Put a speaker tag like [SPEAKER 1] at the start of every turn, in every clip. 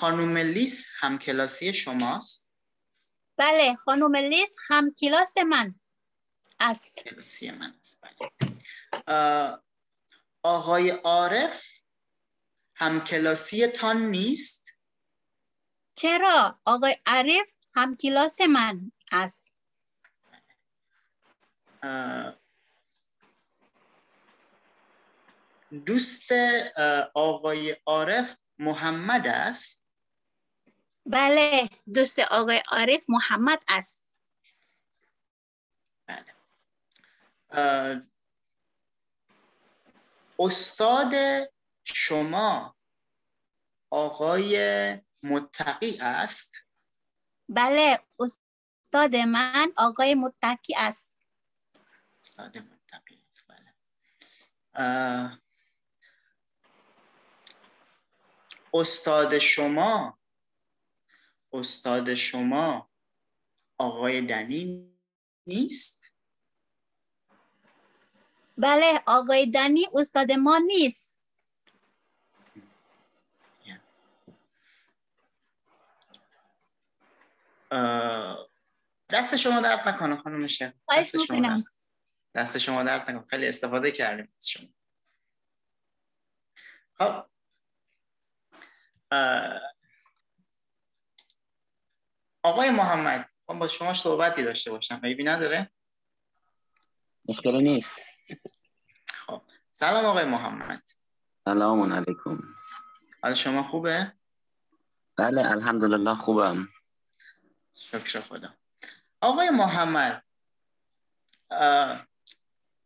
[SPEAKER 1] خانم لیس هم کلاسی شماست؟
[SPEAKER 2] بله خانم لیس هم کلاس من است.
[SPEAKER 1] کلاسی من است بله. آقای عارف هم کلاسی تان نیست؟
[SPEAKER 2] چرا؟ آقای عارف هم کلاس من است.
[SPEAKER 1] دوست آقای عارف محمد است؟
[SPEAKER 2] بله دوست آقای عارف محمد است.
[SPEAKER 1] بله. استاد شما آقای متقی است؟
[SPEAKER 2] بله استاد من آقای متکی است.
[SPEAKER 1] استاد متقی است بله. استاد شما استاد شما آقای دنی نیست؟
[SPEAKER 2] بله آقای دنی استاد ما نیست.
[SPEAKER 1] دست شما درد نکنه خانم
[SPEAKER 2] خواهش
[SPEAKER 1] دست شما. درد- دست شما درد نکنه. خیلی استفاده کردیم از شما. خب. آقای محمد من با شما صحبتی داشته باشم. عیبی نداره؟
[SPEAKER 3] مشکلی نیست.
[SPEAKER 1] خب سلام آقای محمد.
[SPEAKER 3] سلام علیکم.
[SPEAKER 1] حال شما خوبه؟
[SPEAKER 3] بله الحمدلله خوبم.
[SPEAKER 1] شکر خدا. آقای محمد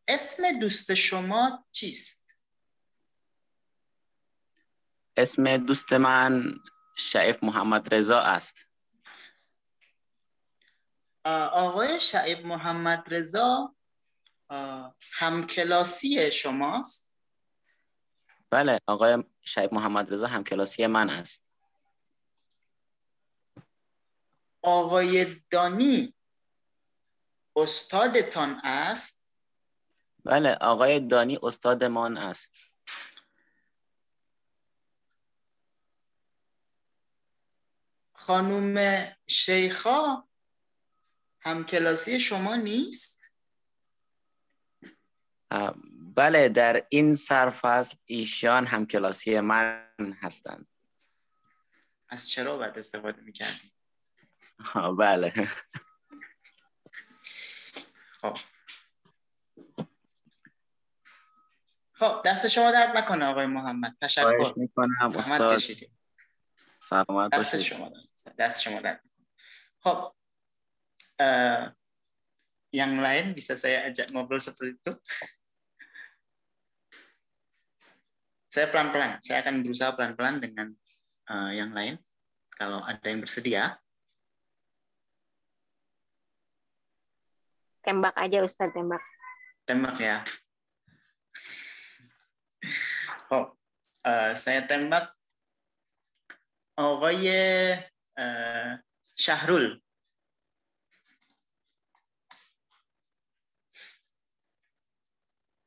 [SPEAKER 1] اسم دوست شما چیست؟
[SPEAKER 3] اسم دوست من شعیف محمد رضا است.
[SPEAKER 1] آقای شعیب محمد رضا همکلاسی شماست؟
[SPEAKER 3] بله آقای شعیب محمد رضا هم کلاسی من است.
[SPEAKER 1] آقای دانی استادتان است؟
[SPEAKER 3] بله آقای دانی استاد من است.
[SPEAKER 1] خانوم شیخا همکلاسی شما نیست؟
[SPEAKER 3] بله در این سرفصل ایشان هم کلاسی من هستند.
[SPEAKER 1] از چرا باید استفاده می‌کردیم
[SPEAKER 3] بله.
[SPEAKER 1] خب. خب دست شما درد نکنه آقای محمد.
[SPEAKER 3] خواهش
[SPEAKER 1] تشکر
[SPEAKER 3] می‌کنم استاد. سلامت
[SPEAKER 1] دست شما درد دست شما درد خب uh, yang lain bisa saya ajak ngobrol seperti itu. Saya pelan-pelan, saya akan berusaha pelan-pelan dengan uh, yang lain. Kalau ada yang bersedia.
[SPEAKER 4] Tembak aja Ustaz, tembak.
[SPEAKER 1] Tembak ya. Oh, uh, saya tembak. Oh, oh yeah. uh, Syahrul.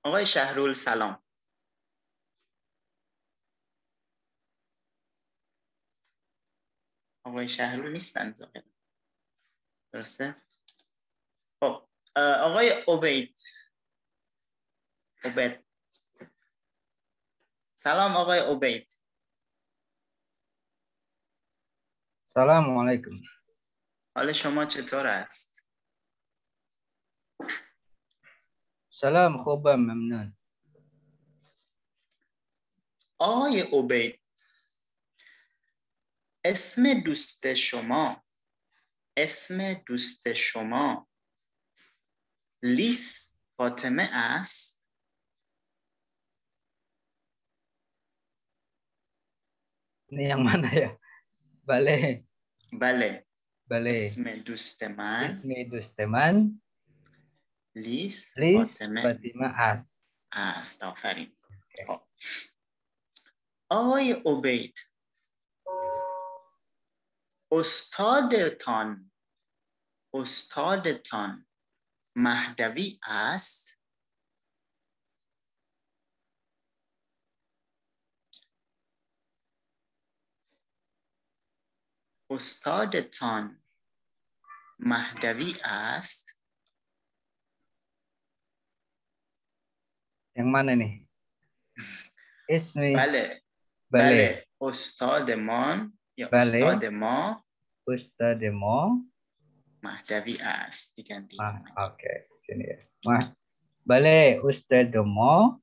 [SPEAKER 1] آقای شهرول سلام. آقای شهرول نیستن. درسته؟ خب آقای عبید. عبید. سلام آقای عبید.
[SPEAKER 5] سلام علیکم.
[SPEAKER 1] حال شما چطور است؟
[SPEAKER 5] سلام خوبم ممنون.
[SPEAKER 1] آقای عبید اسم دوست شما اسم دوست شما لیس فاطمه است؟
[SPEAKER 5] Ini yang mana ya? Bale,
[SPEAKER 1] بله.
[SPEAKER 5] bale.
[SPEAKER 1] اسم دوست من؟
[SPEAKER 5] Dusteman,
[SPEAKER 1] لیس فاطمه
[SPEAKER 5] As.
[SPEAKER 1] است آفرین. آقای عبید استادتان استادتان مهدوی است استادتان مهدوی است
[SPEAKER 5] Yang mana nih? Ismi. Bale.
[SPEAKER 1] Bale.
[SPEAKER 5] Ustademon.
[SPEAKER 1] Ya, Bale.
[SPEAKER 5] Ustademon. Ustademon.
[SPEAKER 1] Mahdavi as diganti.
[SPEAKER 5] Ah, Oke, okay. sini ya. Mah. Bale Ustademon.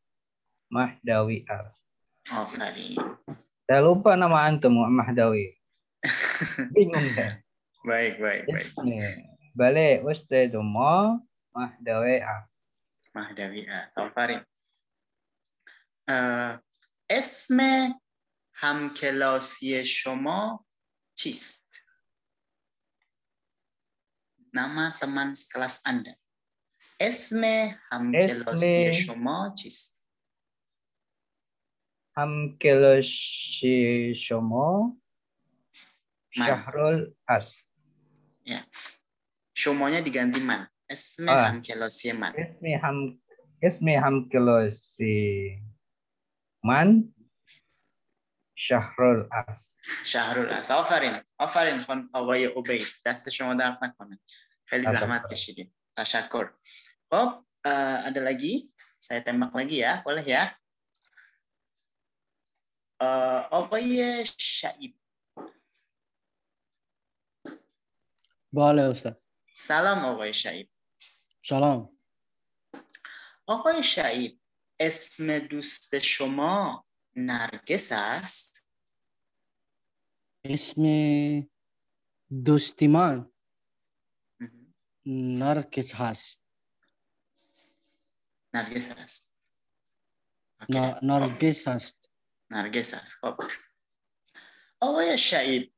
[SPEAKER 5] Mahdawi as.
[SPEAKER 1] Oh, Fari.
[SPEAKER 5] Saya lupa nama antum Mahdawi. Bingung ya,
[SPEAKER 1] Baik, baik, baik.
[SPEAKER 5] Ismi. Bale Ustademon. Mahdawi as.
[SPEAKER 1] Mahdawi as. Oh, اسم همکلاسی شما چیست nama teman kelas Anda اسم همکلاسی
[SPEAKER 5] اسم-
[SPEAKER 1] شما چیست
[SPEAKER 5] Hamkeloshi Shomo.
[SPEAKER 1] Man.
[SPEAKER 5] Syahrul As.
[SPEAKER 1] شماnya diganti man اسم
[SPEAKER 5] Ah.
[SPEAKER 1] همکلاسی من
[SPEAKER 5] Ismi ham ismi hamkelosi man Syahrul As.
[SPEAKER 1] شهرول است آفرین آفرین خان آقای عبید دست شما درد نکنه خیلی
[SPEAKER 5] Apa-
[SPEAKER 1] زحمت کشیدیم تشکر خب اه، ada lagi saya tembak lagi ya boleh ya اه، آقای شعیب
[SPEAKER 4] بله استاد
[SPEAKER 1] سلام آقای شعیب
[SPEAKER 4] سلام
[SPEAKER 1] آقای شعیب اسم دوست شما نرگس است؟
[SPEAKER 4] اسم دوستی من نرگس هست.
[SPEAKER 1] نرگس.
[SPEAKER 4] ن- نرگس است.
[SPEAKER 1] نرگس است. خب. آقای شعیب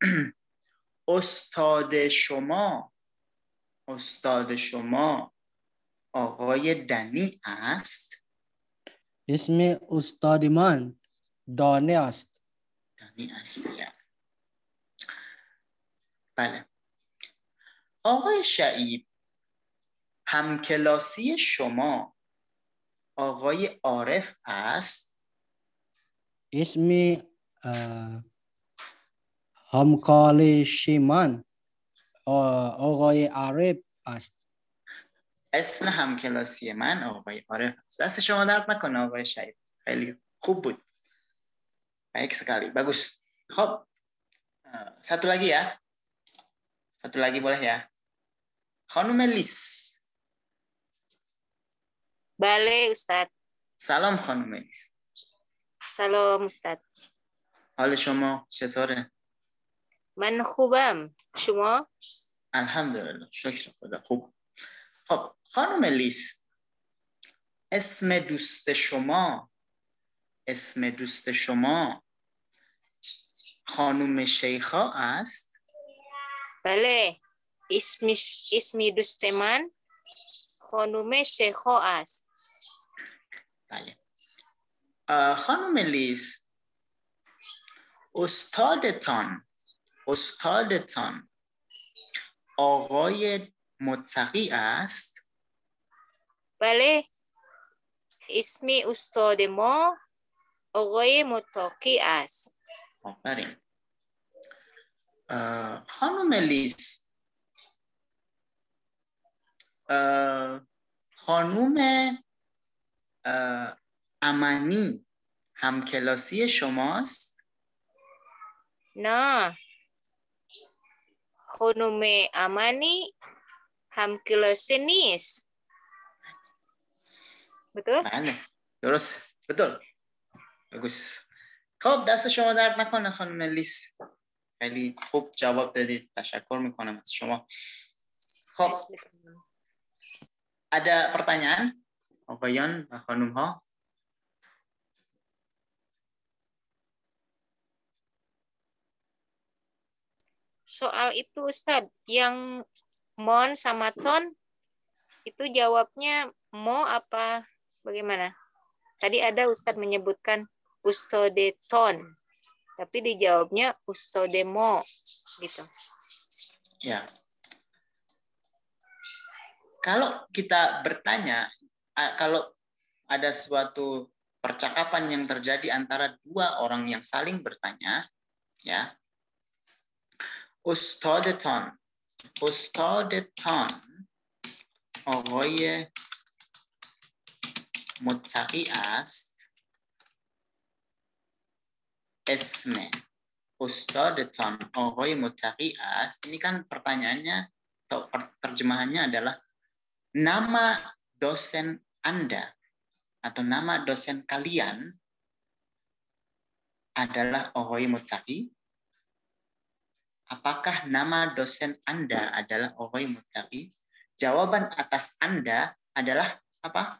[SPEAKER 1] استاد شما استاد شما آقای دنی است؟
[SPEAKER 4] اسم استاد من دانه است.
[SPEAKER 1] دنی است. بله. آقای شعیب همکلاسی شما آقای عارف است؟
[SPEAKER 4] اسم همکارشی من آقای عرب است.
[SPEAKER 1] اسم همکلاسی من آقای عارف است دست شما درد نکنه آقای شهید خیلی خوب بود. baik sekali bagus خب. satu lagi ya satu lagi boleh ya خانم لیس.
[SPEAKER 6] بله استاد.
[SPEAKER 1] سلام خانم لیس.
[SPEAKER 6] سلام استاد.
[SPEAKER 1] حال شما چطوره؟
[SPEAKER 6] من خوبم. شما؟
[SPEAKER 1] الحمدلله. شکر خدا. خوب. خب خانم لیس اسم دوست شما اسم دوست شما خانم شیخا است؟
[SPEAKER 6] بله اسم اسم دوست من خانم شیخا است.
[SPEAKER 1] بله. خانم لیس استادتان استادتان آقای متقی است؟
[SPEAKER 6] بله. اسم استاد ما آقای متقی است.
[SPEAKER 1] آفرین. خانم اه، خانوم امنی همکلاسی شماست؟
[SPEAKER 6] نه. خانم امانی هم kelas نیست betul
[SPEAKER 1] بله درست betul bagus خب دست شما درد نکنه خانم لیس خیلی خوب جواب دادید تشکر میکنم از شما خب ada pertanyaan Obayan خانم ها
[SPEAKER 6] soal itu Ustadz yang mon sama ton itu jawabnya mo apa bagaimana? Tadi ada Ustadz menyebutkan usodeton, tapi dijawabnya usodemo gitu.
[SPEAKER 1] Ya. Kalau kita bertanya, kalau ada suatu percakapan yang terjadi antara dua orang yang saling bertanya, ya, ustodeton استادتان آقای متقی است اسم ustadatan آقای متقی است ini kan pertanyaannya atau terjemahannya adalah nama dosen Anda atau nama dosen kalian adalah Ohoi Mutaki? Apakah nama dosen Anda adalah Oroy? Mutari? Jawaban atas Anda adalah apa?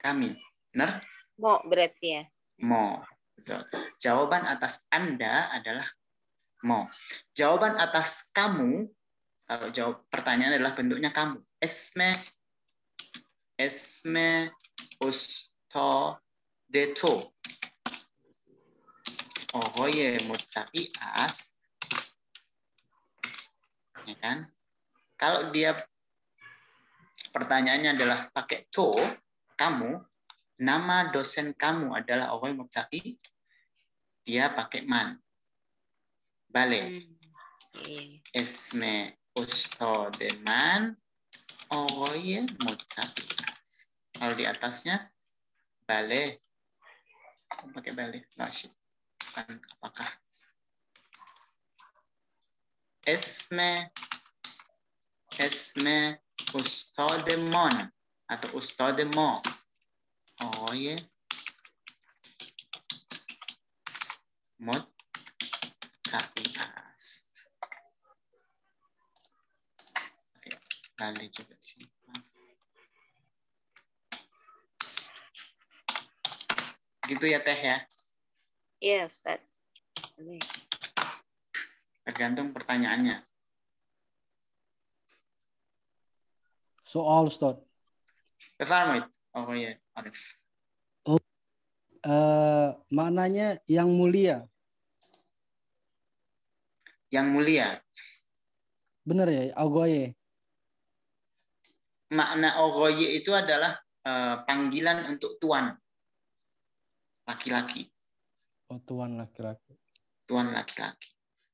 [SPEAKER 1] Kami. Benar?
[SPEAKER 6] Mo berarti ya.
[SPEAKER 1] Mo. Betul. Jawaban atas Anda adalah mo. Jawaban atas kamu, kalau jawab pertanyaan adalah bentuknya kamu. Esme, esme, usto, deto. Ohoye mutabi as ya kan? Kalau dia pertanyaannya adalah pakai to kamu nama dosen kamu adalah Ogoy Mutsaki dia pakai man. Balik
[SPEAKER 6] Hmm.
[SPEAKER 1] esme de man Ogoy Mutsaki kalau di atasnya balik pakai balik bukan apakah اسم اسم استاد من از استاد ما آقای متقی است Gitu ya Teh ya?
[SPEAKER 6] Iya Ustaz. Okay.
[SPEAKER 1] Tergantung pertanyaannya.
[SPEAKER 4] Soal Ustaz.
[SPEAKER 1] Paham itu? Oh iya, Arif.
[SPEAKER 4] Eh, maknanya yang mulia.
[SPEAKER 1] Yang mulia.
[SPEAKER 4] Benar ya, Agoye.
[SPEAKER 1] Makna ogoye itu adalah eh, panggilan untuk tuan. Laki-laki.
[SPEAKER 4] Oh, tuan laki-laki.
[SPEAKER 1] Tuan laki-laki.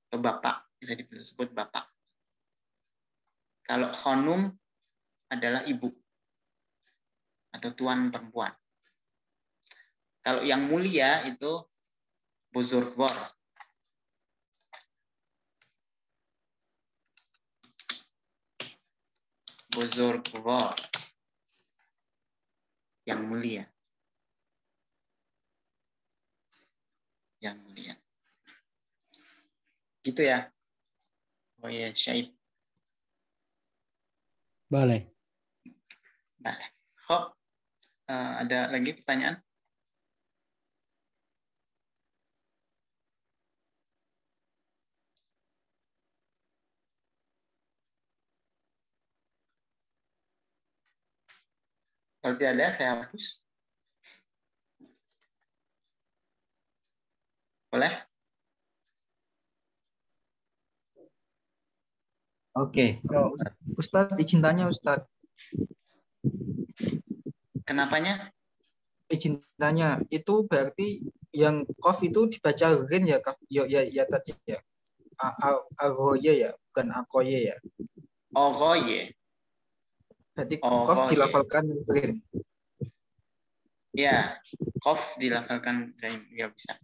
[SPEAKER 1] Atau bapak. Bisa disebut bapak. Kalau khonum adalah ibu. Atau tuan perempuan. Kalau yang mulia itu buzurgwar. Buzurgwar. Yang mulia. Yang mulia. Gitu ya. Oh iya, Syahid.
[SPEAKER 4] Boleh.
[SPEAKER 1] Boleh. Kok eh, ada lagi pertanyaan? Kalau tidak ada, saya hapus. Boleh?
[SPEAKER 5] Oke.
[SPEAKER 7] Ya, Us- Ustadz, izin tanya Ustadz.
[SPEAKER 1] Kenapanya?
[SPEAKER 7] Izin tanya, itu berarti yang kof itu dibaca rin ya, Kaf? ya, ya, ya tadi ya. Agoye ya, bukan akoye ya.
[SPEAKER 1] Ogoye.
[SPEAKER 7] Berarti
[SPEAKER 1] Oh,
[SPEAKER 7] kof dilafalkan rin.
[SPEAKER 1] Ya, kof dilafalkan dari ya bisa.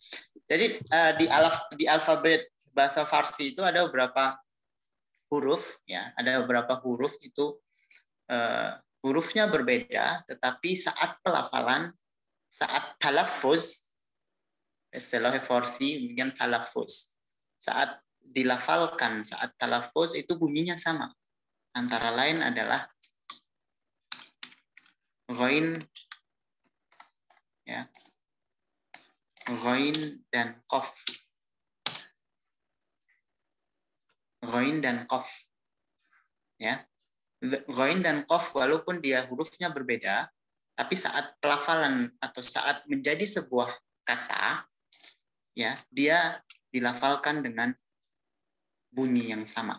[SPEAKER 1] Jadi eh, di alaf di alfabet bahasa Farsi itu ada beberapa huruf ya, ada beberapa huruf itu eh, hurufnya berbeda, tetapi saat pelafalan, saat talaffuz, istilah Farsi kemudian talaffuz. Saat dilafalkan, saat talaffuz itu bunyinya sama. Antara lain adalah ghain ya ghain dan qaf ghain dan qaf. Ya. Ghain dan qaf walaupun dia hurufnya berbeda tapi saat pelafalan atau saat menjadi sebuah kata ya dia dilafalkan dengan bunyi yang sama.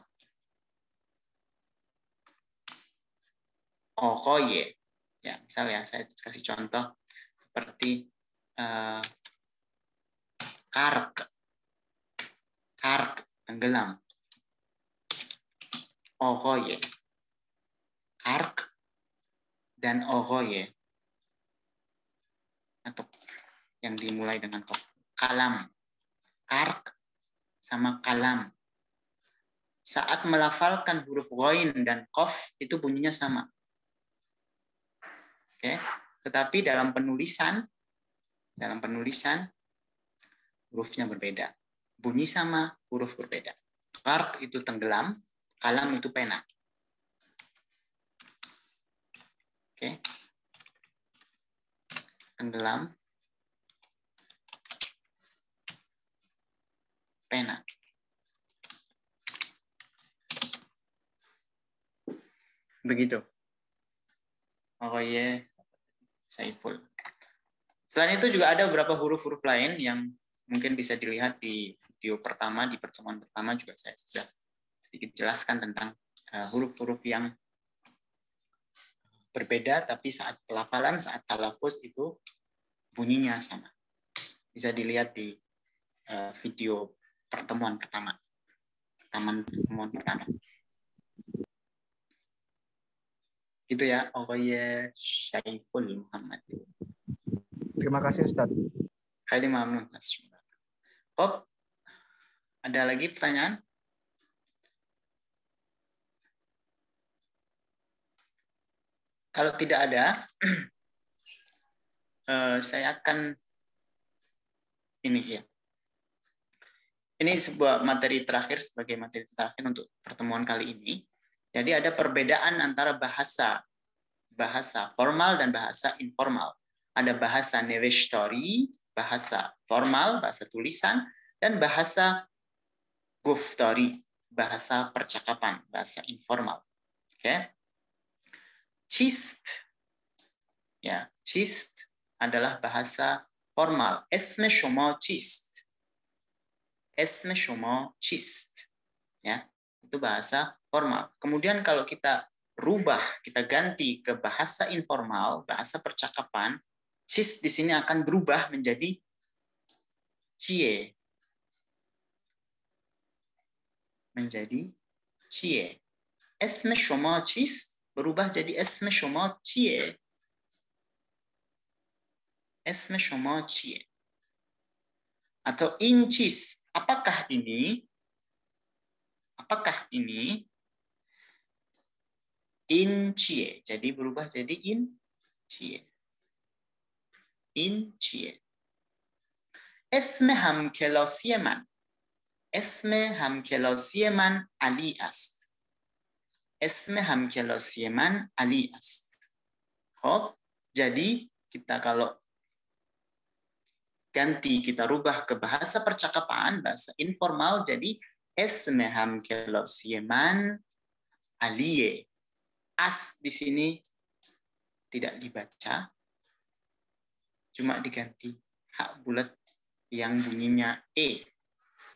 [SPEAKER 1] Okoye. Ya misalnya saya kasih contoh seperti eh, kark. Kark tenggelam ogoye. Kark dan ogoye. Atau yang dimulai dengan. Kalam. Kark sama kalam. Saat melafalkan huruf goin dan kof itu bunyinya sama. Oke, tetapi dalam penulisan dalam penulisan hurufnya berbeda. Bunyi sama, huruf berbeda. Kark itu tenggelam, kalam itu pena. Oke. Tenggelam. Pena. Begitu. Oh iya, Saiful. Selain itu juga ada beberapa huruf-huruf lain yang mungkin bisa dilihat di video pertama, di pertemuan pertama juga saya sudah sedikit jelaskan tentang eh, huruf-huruf yang berbeda, tapi saat pelafalan, saat talafus itu bunyinya sama. Bisa dilihat di eh, video pertemuan pertama. Pertemuan pertemuan pertama. Gitu ya, Okoye Syaiful Muhammad.
[SPEAKER 7] Terima kasih Ustadz.
[SPEAKER 1] Kali mamnun. Oh, ada lagi pertanyaan? Kalau tidak ada, eh, saya akan ini ya. Ini sebuah materi terakhir sebagai materi terakhir untuk pertemuan kali ini. Jadi ada perbedaan antara bahasa bahasa formal dan bahasa informal. Ada bahasa neveshtori, bahasa formal, bahasa tulisan, dan bahasa guftori, bahasa percakapan, bahasa informal. Oke. Okay? Chist. Ya, chist adalah bahasa formal. Esme shoma chist. Esme shoma chist. Ya, itu bahasa formal. Kemudian kalau kita rubah, kita ganti ke bahasa informal, bahasa percakapan, cis di sini akan berubah menjadi cie. Menjadi cie. Esme shoma cis berubah jadi esme shoma cie. Esme shoma cie. Atau incis. Apakah ini? Apakah ini incie. Jadi berubah jadi incie. incie. اسم همکلاسی من اسم همکلاسی من علی است اسم همکلاسی من علی است خب jadi kita kalau ganti kita rubah ke bahasa percakapan bahasa informal jadi اسم همکلاسی من علیه as di sini tidak dibaca, cuma diganti hak bulat yang bunyinya e.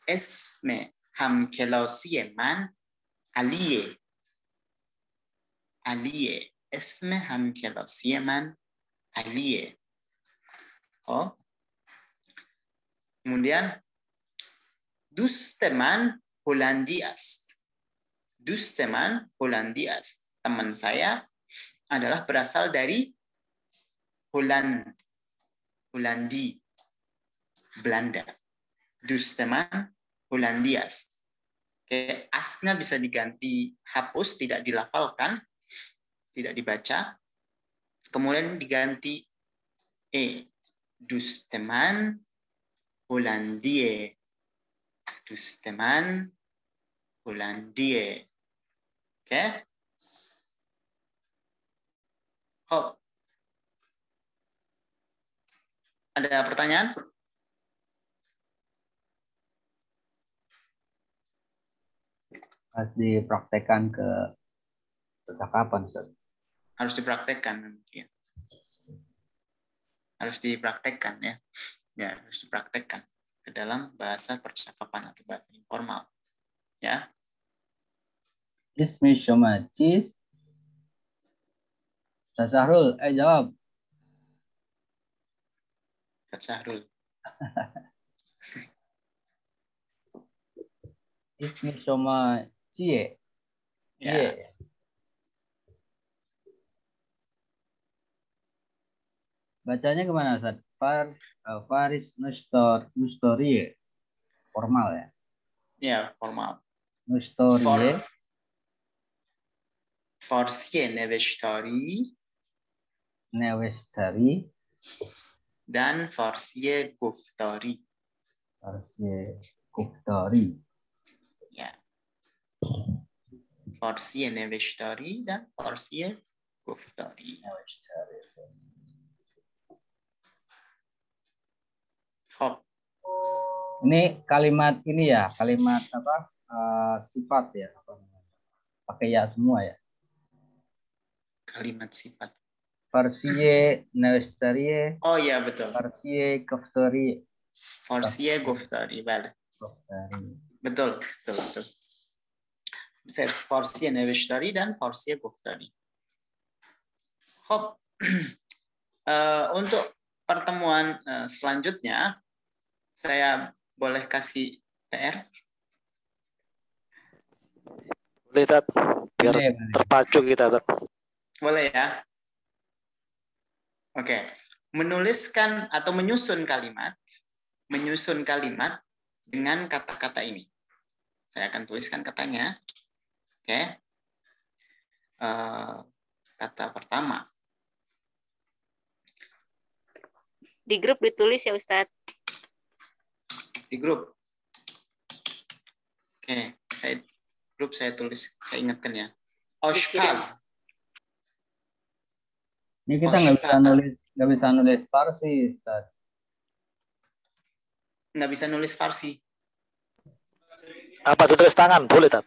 [SPEAKER 1] Esme alie. Alie. Esme hamkelosieman alie. Oh. Kemudian Dusteman Hollandias. Dusteman Hollandias teman saya adalah berasal dari Holland, Hollandi, Belanda. Dus teman Hollandias. Oke, asnya bisa diganti hapus, tidak dilafalkan, tidak dibaca. Kemudian diganti e. Dus teman Hollandie. Dus teman Hollandie. Oke. Oh. Ada pertanyaan?
[SPEAKER 5] Harus dipraktekkan ke percakapan, Ustaz.
[SPEAKER 1] Harus dipraktekkan. Ya. Harus dipraktekkan ya. Ya, harus dipraktekkan ke dalam bahasa percakapan atau bahasa informal. Ya.
[SPEAKER 5] Ismi Shomacis Ustaz Sahrul, eh jawab.
[SPEAKER 1] Ustaz Sahrul.
[SPEAKER 5] Ismi Soma Cie.
[SPEAKER 1] Ya.
[SPEAKER 5] Iya. Bacanya kemana Ustaz? Far, eh, Faris Nustor, Nustorie. Formal ya.
[SPEAKER 1] Ya, formal.
[SPEAKER 5] Nustorie.
[SPEAKER 1] فار... فارسی نوشتاری
[SPEAKER 5] Nevestari.
[SPEAKER 1] dan فارسی گفتاری
[SPEAKER 5] Farsi Kuftari.
[SPEAKER 1] ya. فارسی نوشتاری dan فارسی گفتاری خب
[SPEAKER 5] Ini kalimat ini ya, kalimat apa? eh, sifat ya. apa namanya? Pakai ya semua ya.
[SPEAKER 1] kalimat sifat
[SPEAKER 5] Farsiye Nevestarie,
[SPEAKER 1] oh ya betul
[SPEAKER 5] Farsiye Kuftari.
[SPEAKER 1] فارسی گفتاری بله
[SPEAKER 5] Kuftari.
[SPEAKER 1] betul betul betul Vers فارسی نوشتاری dan فارسی گفتاری خب eh, untuk pertemuan eh, selanjutnya saya boleh kasih PR
[SPEAKER 8] Boleh, Tat. Biar
[SPEAKER 5] Boleh,
[SPEAKER 8] terpacu kita, Tat.
[SPEAKER 1] boleh ya? Oke. Menuliskan atau menyusun kalimat menyusun kalimat dengan kata-kata ini. Saya akan tuliskan katanya. Oke. Eh, kata pertama.
[SPEAKER 6] Di grup ditulis ya Ustadz.
[SPEAKER 1] Di grup. Oke, saya grup saya tulis, saya ingatkan ya. Oshpaz.
[SPEAKER 5] Ini kita nggak bisa nulis nggak bisa nulis Farsi, Ustaz.
[SPEAKER 1] Nggak bisa nulis Farsi.
[SPEAKER 8] Apa tulis tangan? Boleh, Tat.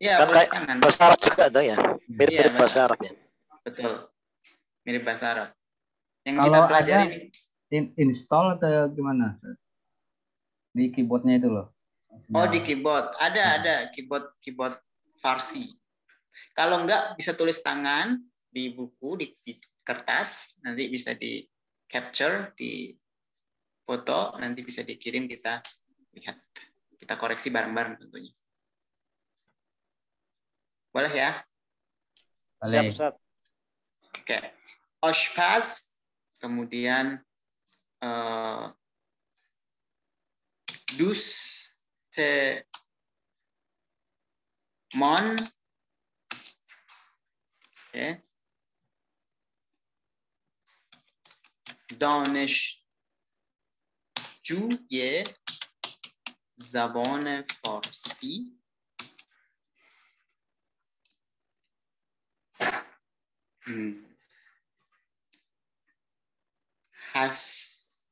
[SPEAKER 1] Ya,
[SPEAKER 8] Kan
[SPEAKER 1] tulis
[SPEAKER 8] kayak
[SPEAKER 1] tangan.
[SPEAKER 8] bahasa Arab juga ada ya. Mirip-mirip
[SPEAKER 1] Iya,
[SPEAKER 8] bahasa Arab ya.
[SPEAKER 1] Betul. Mirip bahasa Arab. Yang
[SPEAKER 5] Kalau
[SPEAKER 1] kita pelajari
[SPEAKER 5] ada- In- install atau gimana? Ustaz? Di keyboardnya itu loh.
[SPEAKER 1] Oh, di keyboard. Ada, ada keyboard keyboard Farsi. Kalau enggak bisa tulis tangan di buku, di, di kertas, nanti bisa di capture, di foto, nanti bisa dikirim kita lihat. Kita koreksi bareng-bareng tentunya. Boleh ya?
[SPEAKER 8] Siap,
[SPEAKER 5] Boleh.
[SPEAKER 8] Ustaz.
[SPEAKER 1] Oke. Oshpaz, kemudian eh دوست مان دانشجوی زبان فارسی. هستیم.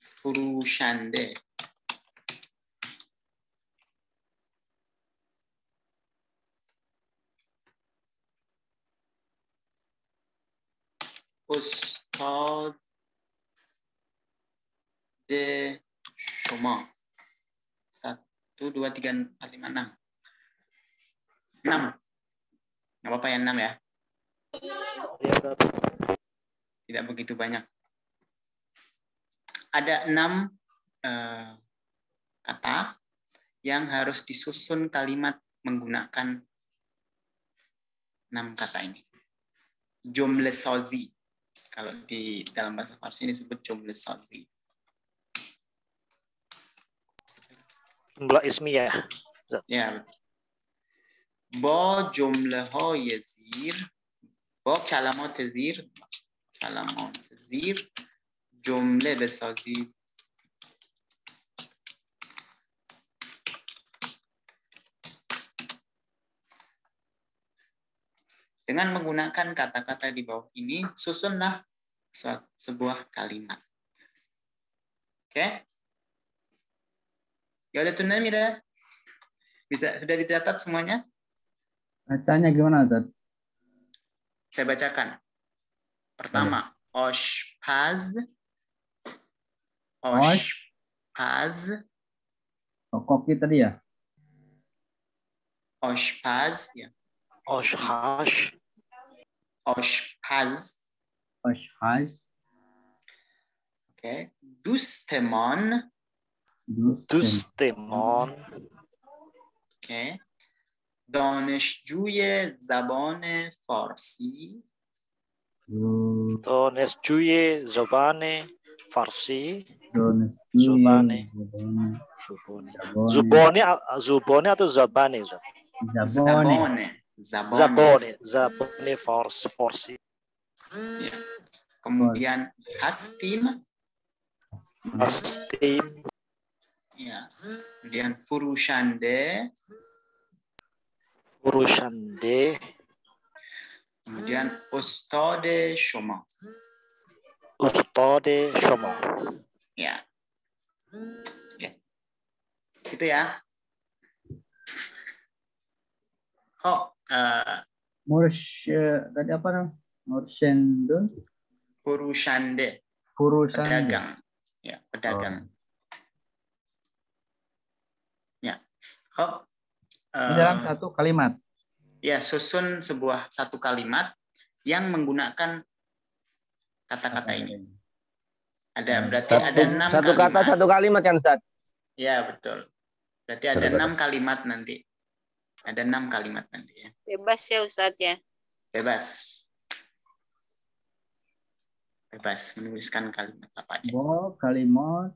[SPEAKER 1] فروشنده استاد شما satu dua tiga empat lima enam enam nggak apa-apa ya enam ya
[SPEAKER 8] Iya, Ustaz.
[SPEAKER 1] tidak begitu banyak. Ada enam eh, kata yang harus disusun kalimat menggunakan enam kata ini. Jumle sozi. Kalau di dalam bahasa Farsi ini disebut jumle sozi.
[SPEAKER 8] Jumlah ismi
[SPEAKER 1] Ya. ya Bo jumle ho yezir. Bo kalamat yazir کلمات زیر جمله بسازید dengan menggunakan kata-kata di bawah ini susunlah se- sebuah kalimat oke ya udah tunai Mira bisa sudah dicatat semuanya
[SPEAKER 5] Bacanya gimana, Ustaz?
[SPEAKER 1] saya bacakan Pertama, ospaz. Ospaz.
[SPEAKER 5] Oh, kopi tadi ya?
[SPEAKER 1] Ospaz ya.
[SPEAKER 8] Oshhash.
[SPEAKER 1] Oshpaz. oke Okay.
[SPEAKER 5] دوستمان
[SPEAKER 8] دوستمان
[SPEAKER 1] okay. دانشجوی زبان فارسی
[SPEAKER 5] तो
[SPEAKER 8] निश्चय
[SPEAKER 5] Farsi,
[SPEAKER 8] Zubane,
[SPEAKER 5] Zubone,
[SPEAKER 8] Zubone, Zubone atau
[SPEAKER 5] Zabane,
[SPEAKER 1] Zabone, Zabone,
[SPEAKER 8] Zabone, Farsi,
[SPEAKER 1] Farsi. Kemudian hastim
[SPEAKER 8] hastim
[SPEAKER 1] Ya. Kemudian Furushande,
[SPEAKER 8] Furushande.
[SPEAKER 1] Kemudian ustade shoma.
[SPEAKER 8] ustade shoma
[SPEAKER 1] Ya. Oke. Itu ya. Oh, eh,
[SPEAKER 5] Mursh tadi apa namanya? Murshendun
[SPEAKER 1] furushande.
[SPEAKER 5] Furusan
[SPEAKER 1] Pedagang. Ya, pedagang. Ya. Oh,
[SPEAKER 5] Di dalam
[SPEAKER 1] eh,
[SPEAKER 5] satu kalimat.
[SPEAKER 1] Ya susun sebuah satu kalimat yang menggunakan kata-kata ini. Ada berarti
[SPEAKER 9] Satu,
[SPEAKER 1] ada enam
[SPEAKER 9] satu kata
[SPEAKER 1] kalimat.
[SPEAKER 9] satu kalimat kan Ustaz?
[SPEAKER 1] Ya betul. Berarti ada
[SPEAKER 9] kata.
[SPEAKER 1] enam kalimat nanti. Ada enam kalimat nanti ya.
[SPEAKER 6] Bebas ya Ustadz ya.
[SPEAKER 1] Bebas. Bebas menuliskan kalimat apa aja.
[SPEAKER 5] Bo kalimat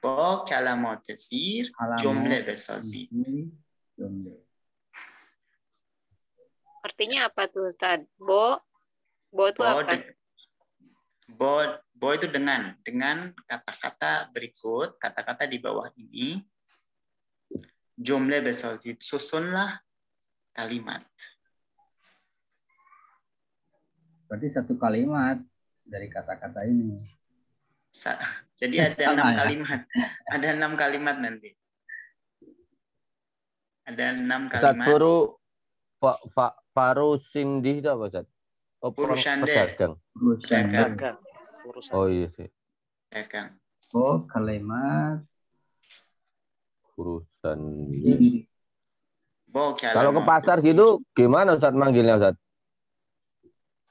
[SPEAKER 1] Bo kalamat tesir jumlah besazi.
[SPEAKER 5] ini jumlah.
[SPEAKER 6] Artinya apa tuh Ustadz? Bo, bo itu
[SPEAKER 1] Bo,
[SPEAKER 6] apa?
[SPEAKER 1] de- bo, bo itu dengan dengan kata-kata berikut, kata-kata di bawah ini. Jumlah besazi susunlah kalimat.
[SPEAKER 5] Berarti satu kalimat dari kata-kata ini.
[SPEAKER 1] Sa- Jadi ada
[SPEAKER 5] Sama
[SPEAKER 1] enam
[SPEAKER 5] ya?
[SPEAKER 1] kalimat. Ada enam kalimat nanti. Ada enam
[SPEAKER 9] Ustaz
[SPEAKER 1] kalimat.
[SPEAKER 9] Pak Pak Faru Sindi itu apa Ustaz? Oh,
[SPEAKER 1] Shande.
[SPEAKER 9] pedagang. Oh iya sih.
[SPEAKER 1] Dagang.
[SPEAKER 5] Bo kalimat
[SPEAKER 9] Urusan.
[SPEAKER 5] ini.
[SPEAKER 1] Bo
[SPEAKER 9] Kalau ke pasar gitu gimana Ustaz manggilnya Ustaz?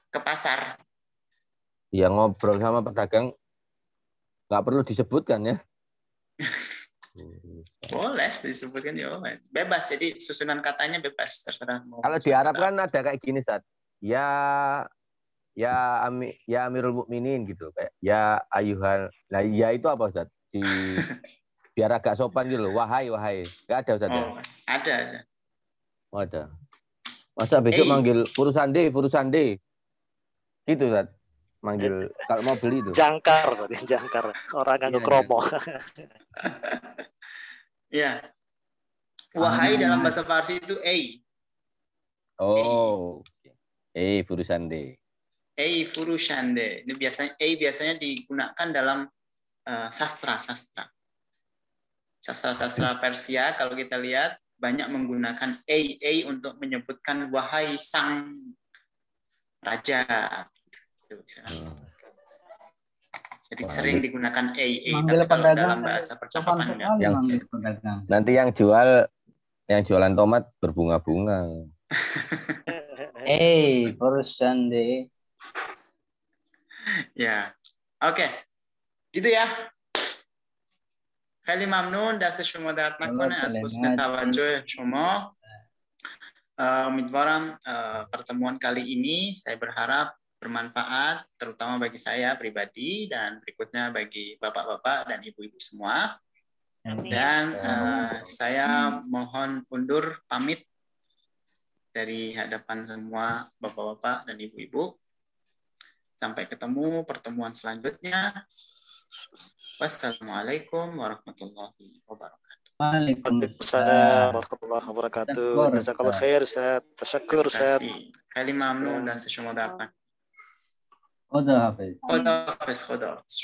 [SPEAKER 1] Ke pasar.
[SPEAKER 9] Ya ngobrol sama pedagang nggak perlu disebutkan ya.
[SPEAKER 1] Boleh disebutkan ya boleh. Bebas. Jadi susunan katanya bebas. Terserah mau.
[SPEAKER 9] Kalau di Arab kan ada kayak gini Ustaz. Ya ya ami, ya Amirul Mukminin gitu kayak ya ayuhan. Nah, ya itu apa Ustaz? Di biar agak sopan gitu loh. Wahai wahai. Enggak ada Ustaz ya?
[SPEAKER 1] Oh, ada, ada.
[SPEAKER 9] Oh, ada. Masa besok
[SPEAKER 1] Hey.
[SPEAKER 9] manggil Purusande, Purusande. Gitu Ustaz. Manggil kalau mau beli itu.
[SPEAKER 8] jangkar berarti jangkar orang
[SPEAKER 9] Iya,
[SPEAKER 8] nganggo kromo
[SPEAKER 1] Ya. Wahai
[SPEAKER 5] Ah.
[SPEAKER 1] dalam bahasa Farsi itu ei.
[SPEAKER 9] Oh. Eh, Purusande.
[SPEAKER 1] Ei furushande. Ini biasanya ei biasanya digunakan dalam eh, sastra sastra. Sastra-sastra Persia kalau kita lihat banyak menggunakan ei ei untuk menyebutkan wahai sang raja. Gitu, misalnya. Jadi
[SPEAKER 9] Wah,
[SPEAKER 1] sering
[SPEAKER 9] ini-
[SPEAKER 1] digunakan ei ei
[SPEAKER 5] Manggil
[SPEAKER 1] tapi kalau
[SPEAKER 5] pedagang
[SPEAKER 1] dalam bahasa
[SPEAKER 5] Sopan
[SPEAKER 1] percakapan enggak.
[SPEAKER 5] sekali
[SPEAKER 9] Yang-
[SPEAKER 5] manggil pedagang.
[SPEAKER 9] Nanti yang jual yang jualan tomat berbunga-bunga.
[SPEAKER 5] Eh, urusan deh.
[SPEAKER 1] Ya. Oke. Gitu ya. خیلی ممنون دست شما درد نکنه از حسن توجه شما Uh, امیدوارم uh, pertemuan kali ini saya berharap bermanfaat terutama bagi saya pribadi dan berikutnya bagi bapak-bapak dan ibu-ibu semua. Dan uh, saya mohon undur pamit dari hadapan semua bapak-bapak dan ibu-ibu. Sampai ketemu pertemuan selanjutnya. Wassalamualaikum warahmatullahi wabarakatuh.
[SPEAKER 5] Waalaikumsalam.
[SPEAKER 8] warahmatullahi wabarakatuh. Jazakallah khair Ustaz. Tasyakur
[SPEAKER 1] Terima
[SPEAKER 8] Ustaz.
[SPEAKER 1] kasih. Kali mamnun dan
[SPEAKER 5] خدا حافظ
[SPEAKER 1] خدا حافظ خدا حافظ